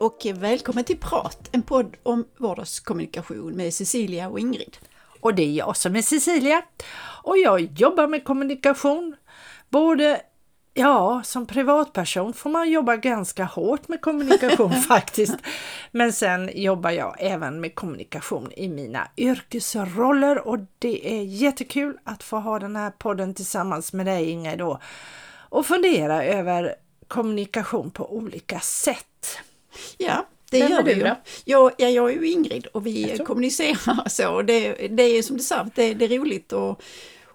och välkommen till Prat, en podd om vardagskommunikation med Cecilia och Ingrid. Och det är jag som är Cecilia och jag jobbar med kommunikation. Både, ja, som privatperson får man jobba ganska hårt med kommunikation faktiskt. Men sen jobbar jag även med kommunikation i mina yrkesroller och det är jättekul att få ha den här podden tillsammans med dig Ingrid då och fundera över kommunikation på olika sätt. Ja, det Vem gör vi ju. Jag, ja, jag är ju Ingrid och vi kommunicerar så. Det, det är som du sa, det, det är roligt att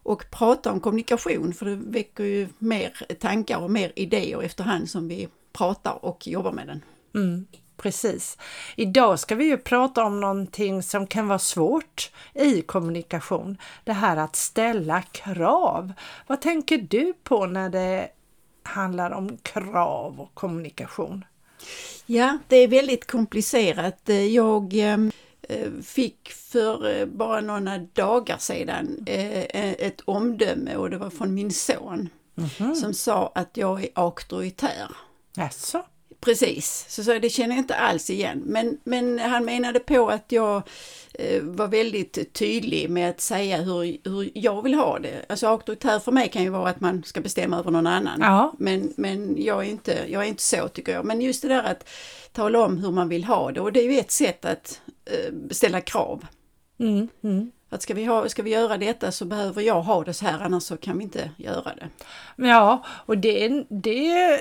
och prata om kommunikation för det väcker ju mer tankar och mer idéer efterhand som vi pratar och jobbar med den. Mm, precis. Idag ska vi ju prata om någonting som kan vara svårt i kommunikation. Det här att ställa krav. Vad tänker du på när det handlar om krav och kommunikation? Ja, det är väldigt komplicerat. Jag eh, fick för eh, bara några dagar sedan eh, ett omdöme och det var från min son mm -hmm. som sa att jag är auktoritär. Jaså? Precis, så, så det känner jag inte alls igen. Men, men han menade på att jag eh, var väldigt tydlig med att säga hur, hur jag vill ha det. Alltså auktoritär för mig kan ju vara att man ska bestämma över någon annan. Ja. Men, men jag, är inte, jag är inte så tycker jag. Men just det där att tala om hur man vill ha det och det är ju ett sätt att eh, ställa krav. Mm, mm. Att ska vi, ha, ska vi göra detta så behöver jag ha det så här annars så kan vi inte göra det. Ja, och det, det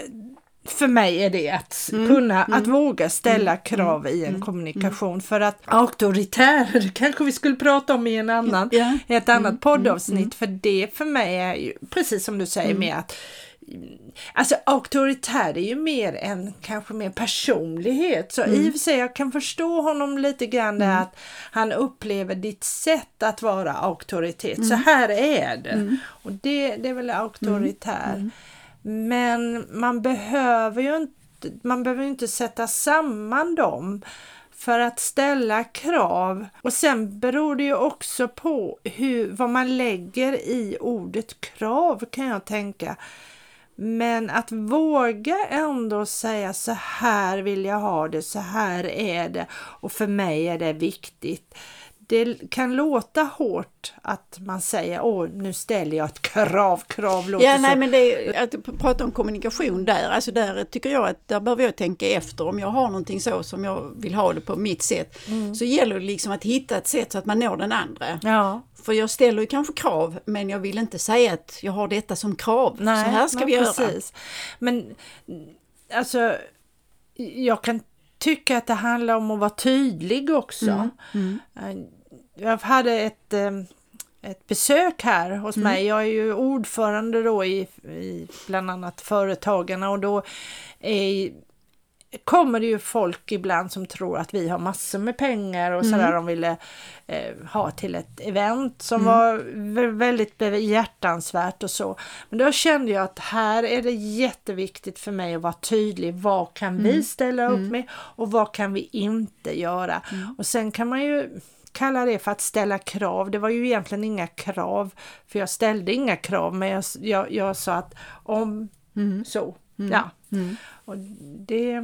för mig är det att mm, kunna, mm, att våga ställa mm, krav i en mm, kommunikation för att auktoritär kanske vi skulle prata om i en annan, i ett annat poddavsnitt för det för mig är ju precis som du säger med att Alltså auktoritär är ju mer en kanske mer personlighet så mm. i och för sig jag kan förstå honom lite grann mm. att han upplever ditt sätt att vara auktoritet. Mm. Så här är det mm. och det, det är väl auktoritär. Men man behöver ju inte, man behöver inte sätta samman dem för att ställa krav. Och sen beror det ju också på hur, vad man lägger i ordet krav kan jag tänka. Men att våga ändå säga så här vill jag ha det, så här är det och för mig är det viktigt det kan låta hårt att man säger åh nu ställer jag ett krav, krav låter Ja, så. nej men det är, att prata om kommunikation där, alltså där tycker jag att där behöver jag tänka efter om jag har någonting så som jag vill ha det på mitt sätt. Mm. Så gäller det liksom att hitta ett sätt så att man når den andra. Ja. För jag ställer ju kanske krav men jag vill inte säga att jag har detta som krav. Nej, så här ska vi precis. göra. Men alltså jag kan tycka att det handlar om att vara tydlig också. Mm. Mm jag hade ett, ehm, ett besök här hos mm. mig. Jag är ju ordförande då i, i bland annat Företagarna och då är, kommer det ju folk ibland som tror att vi har massor med pengar och mm. sådär de ville eh, ha till ett event som mm. var väldigt hjärtansvärt och så. Men då kände jag att här är det jätteviktigt för mig att vara tydlig. Vad kan mm. vi ställa upp mm. med och vad kan vi inte göra? Mm. Och sen kan man ju kalla det för att ställa krav. Det var ju egentligen inga krav, för jag ställde inga krav, men jag, jag, jag sa att om mm. så, mm. ja. Mm. Och det,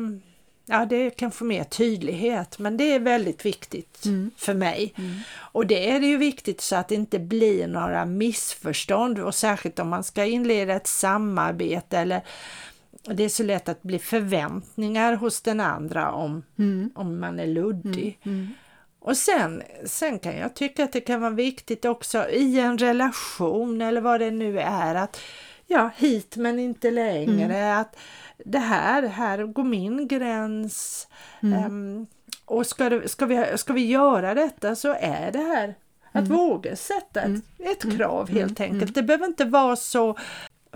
ja, det är kanske mer tydlighet, men det är väldigt viktigt mm. för mig. Mm. Och det är det ju viktigt så att det inte blir några missförstånd och särskilt om man ska inleda ett samarbete eller det är så lätt att bli förväntningar hos den andra om, mm. om man är luddig. Och sen, sen kan jag tycka att det kan vara viktigt också i en relation eller vad det nu är att ja, hit men inte längre. Mm. Att det här, här går min gräns. Mm. Um, och ska, det, ska, vi, ska vi göra detta så är det här att mm. våga sätta ett, mm. ett mm. krav helt mm. enkelt. Det behöver inte vara så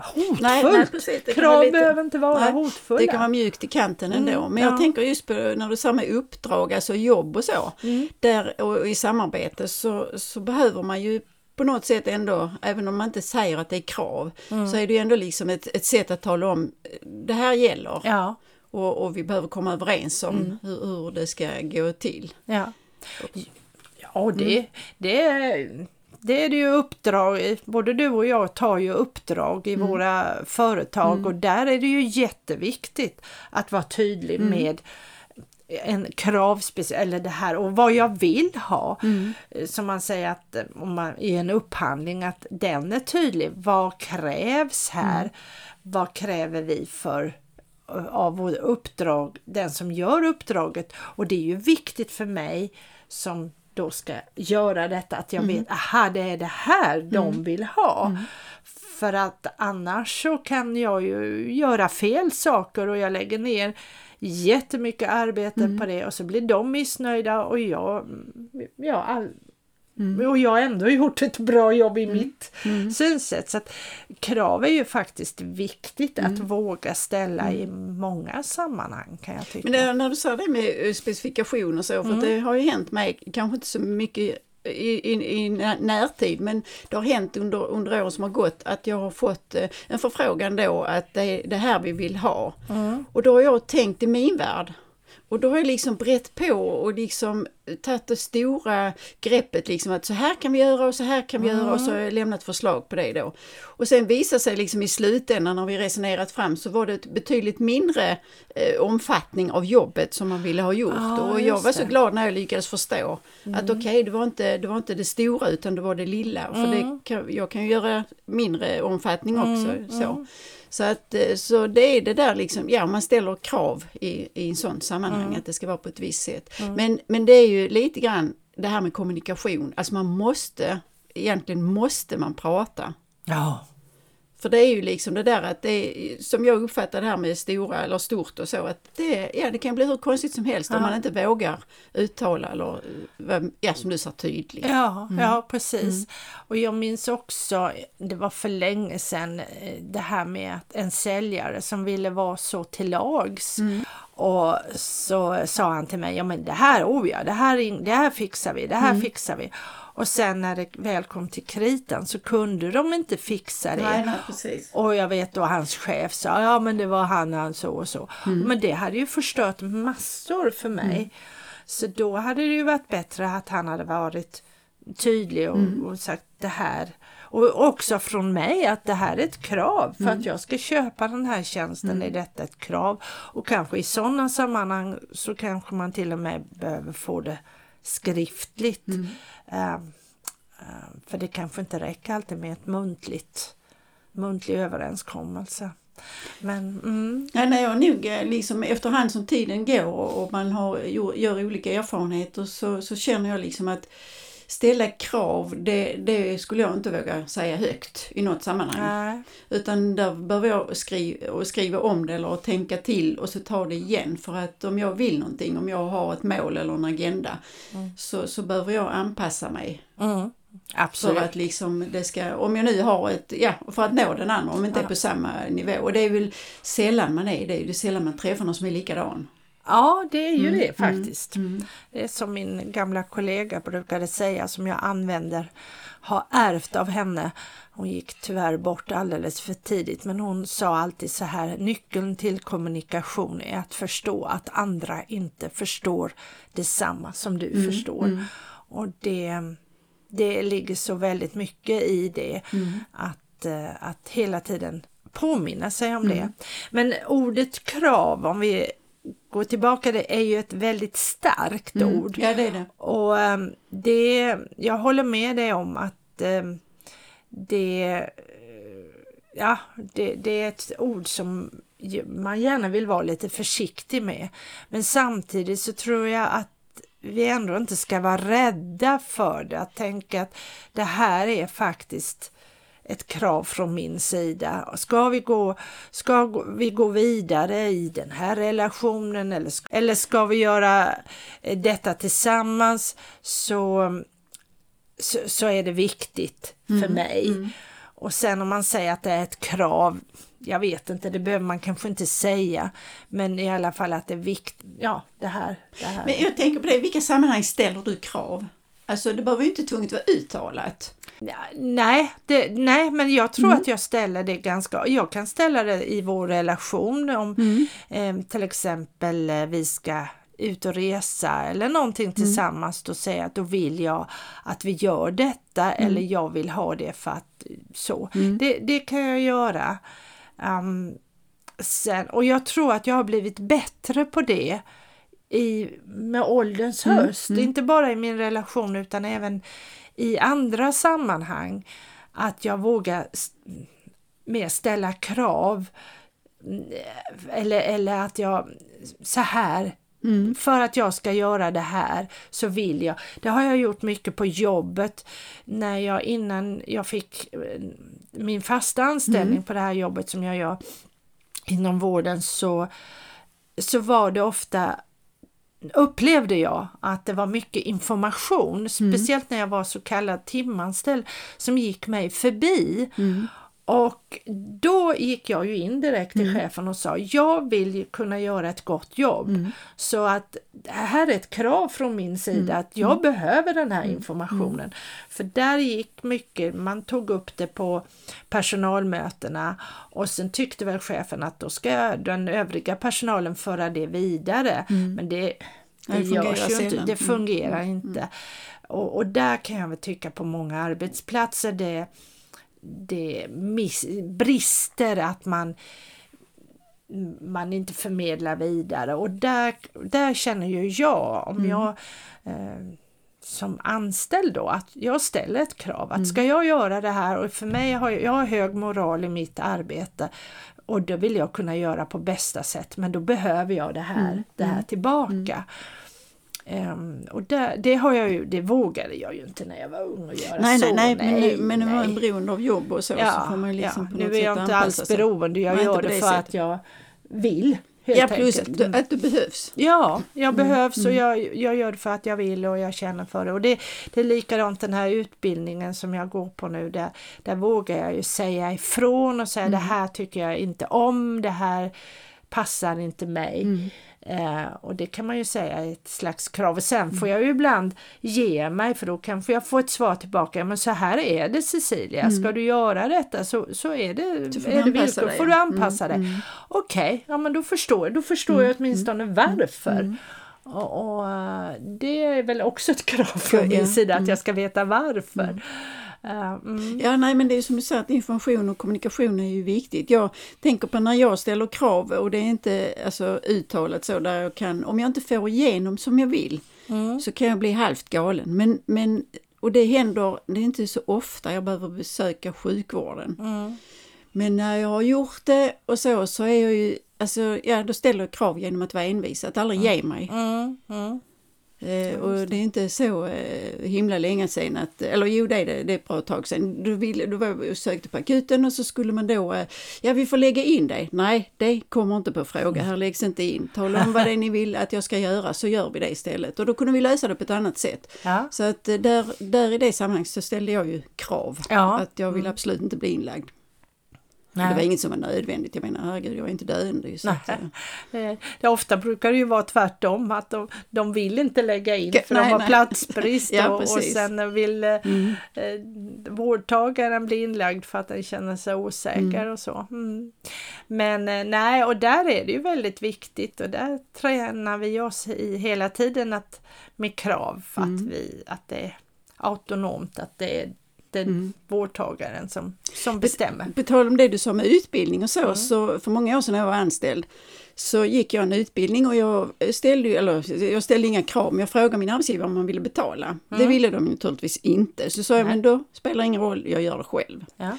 hotfullt. Nej, nej, precis, Krav lite, behöver inte vara nej, hotfulla. Det kan vara mjukt i kanten ändå. Mm, Men jag ja. tänker just på när du sa med uppdrag, alltså jobb och så. Mm. Där, och i samarbete så, så behöver man ju på något sätt ändå, även om man inte säger att det är krav, mm. så är det ju ändå liksom ett, ett sätt att tala om det här gäller. Ja. Och, och vi behöver komma överens om mm. hur, hur, det ska gå till. Ja, ja det, mm. det det är det ju uppdrag, både du och jag tar ju uppdrag i mm. våra företag mm. och där är det ju jätteviktigt att vara tydlig mm. med en kravspecifikation, eller det här och vad jag vill ha. Mm. Som man säger att om man, i en upphandling att den är tydlig. Vad krävs här? Mm. Vad kräver vi för av uppdrag, den som gör uppdraget och det är ju viktigt för mig som då ska göra detta att jag mm. vet, aha det är det här mm. de vill ha. Mm. För att annars så kan jag ju göra fel saker och jag lägger ner jättemycket arbete mm. på det och så blir de missnöjda och jag, ja, all, Mm. Och jag har ändå gjort ett bra jobb i mm. mitt mm. synsätt. Så att krav är ju faktiskt viktigt att mm. våga ställa i mm. många sammanhang kan jag tycka. Men det, när du sa det med eh, specifikationer så, för mm. det har ju hänt mig, kanske inte så mycket i, i, i närtid, men det har hänt under, under åren som har gått att jag har fått eh, en förfrågan då att det är det här vi vill ha. Och då har jag tänkt i min värld, och då har jag liksom brett på och liksom tagit det stora greppet liksom att så här kan vi göra och så här kan vi mm. göra och så har jag lämnat förslag på det då. Och sen visar sig liksom i slutändan när vi resonerat fram så var det ett betydligt mindre eh, omfattning av jobbet som man ville ha gjort. Ah, och jag var så glad när jag lyckades förstå mm. att okej okay, det, var inte, det var inte det stora utan det var det lilla. Mm. För det kan, jag kan ju göra mindre omfattning också. Mm, så. Så, att, eh, så det är det där liksom, ja man ställer krav i, i en sån sammanhang mm. att det ska vara på ett visst sätt. Mm. Men, men det är ju lite grann det här med kommunikation, alltså man måste, egentligen måste man prata. Ja. För det är ju liksom det där att det är, som jag uppfattar det här med stora eller stort och så, att det, ja, det kan bli hur konstigt som helst ja. om man inte vågar uttala eller, ja som du sa, tydligt. Ja, mm. ja precis. Mm. Och jag minns också, det var för länge sedan, eh, det här med att en säljare som ville vara så till lags mm. och så sa han till mig, ja men det här, oh ja, det här, det här fixar vi, det här mm. fixar vi. Och sen när det väl kom till kritan så kunde de inte fixa det. Nej, nej, och jag vet då hans chef sa, ja men det var han, han så och så. Mm. Men det hade ju förstört massor för mig. Mm. Så då hade det ju varit bättre att han hade varit tydlig och, mm. och, sagt det här. Och också från mig att det här är ett krav för att mm. jag ska köpa den här tjänsten är mm. detta ett krav. Och kanske i sådana sammanhang så kanske man till och med behöver få det skriftligt. Mm. Uh, uh, för det kanske inte räcker alltid med ett muntligt, muntlig överenskommelse. Men, mm. ja, nej, jag nog eh, liksom efterhand som tiden går och man har, gör olika erfarenheter så, så känner jag liksom att ställa krav, det, det, skulle jag inte våga säga högt i något sammanhang. Nej. Utan där behöver jag skriva, skriva om det eller tänka till och så ta det igen. För att om jag vill någonting, om jag har ett mål eller en agenda, mm. så, så behöver jag anpassa mig. Mm. Absolut. För att liksom det ska, om jag nu har ett, ja, för att nå den andra, om inte ja. är på samma nivå. Och det är väl sällan man är det, det är sällan man träffar någon som är likadan. Ja, det är ju mm, det faktiskt. Mm, mm. Det är som min gamla kollega brukade säga som jag använder, har ärvt av henne. Hon gick tyvärr bort alldeles för tidigt men hon sa alltid så här, nyckeln till kommunikation är att förstå att andra inte förstår detsamma som du mm, förstår. Mm. Och det, det ligger så väldigt mycket i det mm. att, eh, att hela tiden påminna sig om det. Men ordet krav, om vi gå tillbaka, det är ju ett väldigt starkt mm. ord. Ja, det är det. Och um, det, jag håller med dig om att um, det, ja, det, det är ett ord som man gärna vill vara lite försiktig med. Men samtidigt så tror jag att vi ändå inte ska vara rädda för det, att tänka att det här är faktiskt ett krav från min sida. Ska vi gå, ska vi gå vidare i den här relationen eller, eller ska vi göra eh, detta tillsammans så, så, så är det viktigt för mm. mig. Mm. Och sen om man säger att det är ett krav, jag vet inte, det behöver man kanske inte säga, men i alla fall att det är viktigt, ja det här, det här. Men jag tänker på det, i vilka sammanhang ställer du krav? Alltså det behöver ju inte tungt vara uttalat. Nej, det, nej, men jag tror mm. att jag ställer det ganska, jag kan ställa det i vår relation om mm. eh, till exempel eh, vi ska ut och resa eller någonting mm. tillsammans då säger jag att då vill jag att vi gör detta mm. eller jag vill ha det för att så. Mm. Det, det kan jag göra. Um, sen, och jag tror att jag har blivit bättre på det i, med ålderns Mm, höst. Inte bara i min relation utan även i andra sammanhang. Att jag vågar mer ställa krav. Mm, Eller, eller att jag, så här, Mm. för att jag ska göra det här så vill jag. Det har jag gjort mycket på jobbet. När jag innan jag fick eh, min fasta anställning på det här jobbet som jag gör inom vården så, så var det ofta upplevde jag att det var mycket information, speciellt när jag var så kallad timanställd, som gick mig förbi. Mm. Och då gick jag ju in direkt till chefen och sa jag vill kunna göra ett gott jobb. Så att det här är ett krav från min sida att jag behöver den här informationen. För där gick mycket, man tog upp det på personalmötena och sen tyckte väl chefen att då ska den övriga personalen föra det vidare. Men det, det, Det fungerar ju inte, det Mm. fungerar inte. Och, och där kan jag väl tycka på många arbetsplatser det, det miss, brister att man man inte förmedlar vidare. Och där, där känner ju jag om jag eh, som anställd då att jag ställer ett krav att ska jag göra det här? Och för mig har jag, jag har hög moral i mitt arbete. Och det vill jag kunna göra på bästa sätt. Men då behöver jag det här, det här tillbaka. Ehm, och det, det har jag ju, det vågade jag ju inte när jag var ung att göra Nej, så. nej, nej, men, men när man är nej. beroende av jobb och så, så får man ju liksom på nu är jag inte alls sig. beroende, jag Nej, gör det det för att jag vill. Helt Ja, plus att du, att du behövs. Ja, jag behövs och jag, jag gör det för att jag vill och jag känner för det. Och det, det är likadant den här utbildningen som jag går på nu. Där, där vågar jag ju säga ifrån och säga det här tycker jag inte om, det här passar inte mig. Eh, och det kan man ju säga är ett slags krav. Och sen får jag ju ibland ge mig för då kanske jag får ett svar tillbaka. Men så här är det Cecilia, ska du göra detta så, så är det, får är det villkor. dig, får du anpassa dig. Okej, ja men då förstår. Då förstår jag åtminstone varför. Och, och eh, det är väl också ett krav från min sida att mm. jag ska veta varför. Mm. Ja, nej, men det är som du säger att information och kommunikation är ju viktigt. Jag tänker på när jag ställer krav och det är inte alltså, uttalat så där jag kan, om jag inte får igenom som jag vill så kan jag bli halvt galen. Men, men, och det händer, det är inte så ofta jag behöver besöka sjukvården. Men när jag har gjort det och så, så är jag ju, alltså, ja då ställer jag krav genom att vara envis, att aldrig ge mig. Mm, mm. Eh, och det är inte så eh, himla länge sedan att, eller jo det är det, det är ett bra tag sedan. Då, ville, då var sökte på akuten och så skulle man då, eh, ja vi får lägga in dig. Nej, det kommer inte på fråga, här läggs inte in. Tala om vad det är ni vill att jag ska göra så gör vi det istället. Och då kunde vi lösa det på ett annat sätt. Ja. Så att eh, där, där i det sammanhanget så ställde jag ju krav. Ja. Att jag vill absolut inte bli inlagd. Det var Nej. inget som var nödvändigt, jag menar herregud jag är inte döende. Så att, Nej. eh, Eh, Det ofta brukar det ju vara tvärtom att de, de vill inte lägga in för nej, de har nej. platsbrist Ja, och, och sen vill eh, mm. eh, vårdtagaren bli inlagd för att den känner sig osäker och så. Mm. Men nej, och där är det ju väldigt viktigt och där tränar vi oss i hela tiden att, med krav för att, vi, att det är autonomt, att det är den vårdtagaren som, som bestämmer. På tal om det du sa med utbildning och så, Mm. så för många år sedan när jag var anställd så gick jag en utbildning och jag ställde, eller, jag ställde inga krav men jag frågade min arbetsgivare om man ville betala. Det ville de naturligtvis inte. Så sa jag, Mm. Nej. men då spelar det ingen roll, jag gör det själv. Ja.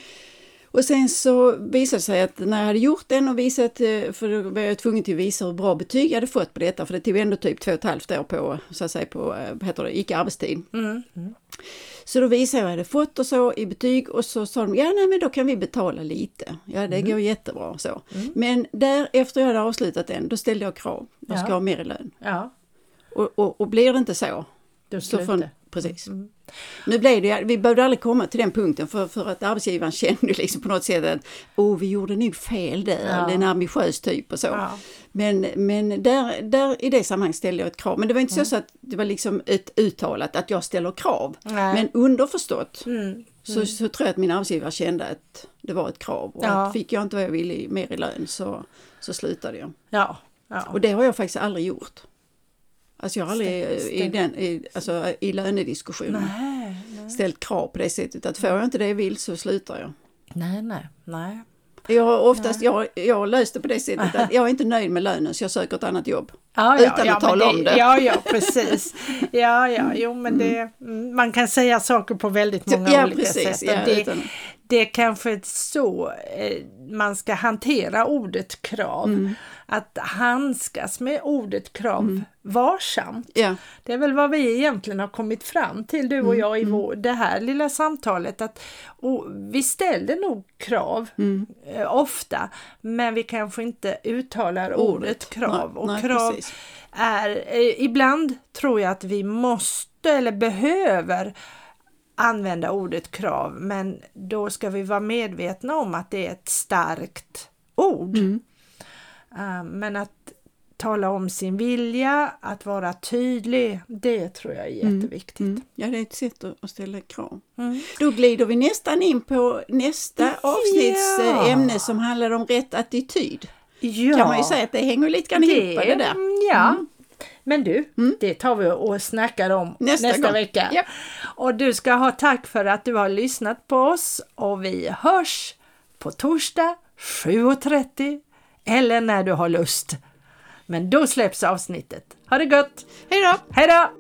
Och sen så visade det sig att när jag hade gjort den och visat, eh, för då var jag tvungen till att visa hur bra betyg jag hade fått på detta, för det tog ändå typ två och ett halvt år på, så att säga, på, eh, heter det, icke-arbetstid. Mm. Mm. Så då visade jag vad jag hade fått och så i betyg och så sa de, ja nej men då kan vi betala lite. Ja det går jättebra så. Men där efter jag hade avslutat den, då ställde jag krav. Jag ska Ja. ha mer i lön. ja, Och, och, och blir det inte så, då så slutar. får, precis. Mm. Nu blev det, vi behövde aldrig komma till den punkten för, för att arbetsgivaren kände liksom på något sätt att oh, vi gjorde nog fel där, Ja. det är en ambitiös typ och så. Ja. Men, men där, där i det sammanhanget ställde jag ett krav. Men det var inte Mm. så att det var liksom ett uttalat att jag ställer krav. Nej. Men underförstått Mm. så, så tror jag att min arbetsgivare kände att det var ett krav. Och Ja. att fick jag inte vad jag ville i- mer i lön så, så slutade jag. Ja. Ja. Och det har jag faktiskt aldrig gjort. Alltså jag har aldrig Stäm- i, den, i, alltså, i lönediskussioner Nej, nej. ställt krav på det sättet. Att får jag inte det jag vill så slutar jag. nej, nej, nej. Jag har oftast jag, jag har löst det på det sättet att jag är inte nöjd med lönen så jag söker ett annat jobb. Ja, utan ja, att tala det, om det. Ja, ja, precis. Ja, ja, jo, men det, man kan säga saker på väldigt många ja, olika precis, sätt. Ja, det, utan, det är kanske så eh, man ska hantera ordet krav. Mm. Att handskas med ordet krav varsamt. ja, Det är väl vad vi egentligen har kommit fram till du Mm, och jag i vår, det här lilla samtalet. Att, vi ställer nog krav Mm. eh, ofta men vi kanske inte uttalar ordet, krav. Nej, och nej, krav precis. Är, eh, ibland tror jag att vi måste eller behöver använda ordet krav men då ska vi vara medvetna om att det är ett starkt ord. Mm. Eh, men att tala om sin vilja, att vara tydlig, det tror jag är jätteviktigt. Mm. Ja, det är ett sätt att ställa krav. Mm. Då glider vi nästan in på nästa avsnitts Ja. eh, som handlar om rätt attityd. Ja, Kan man ju säga att det hänger lite grann ihop det där. mm, Ja. Men du, det tar vi och snackar om Nästa nästa, vecka. Japp. Och du ska ha tack för att du har lyssnat på oss och vi hörs på torsdag 7.30 eller när du har lust. Men då släpps avsnittet. Ha det gott! Hej då! Hej då!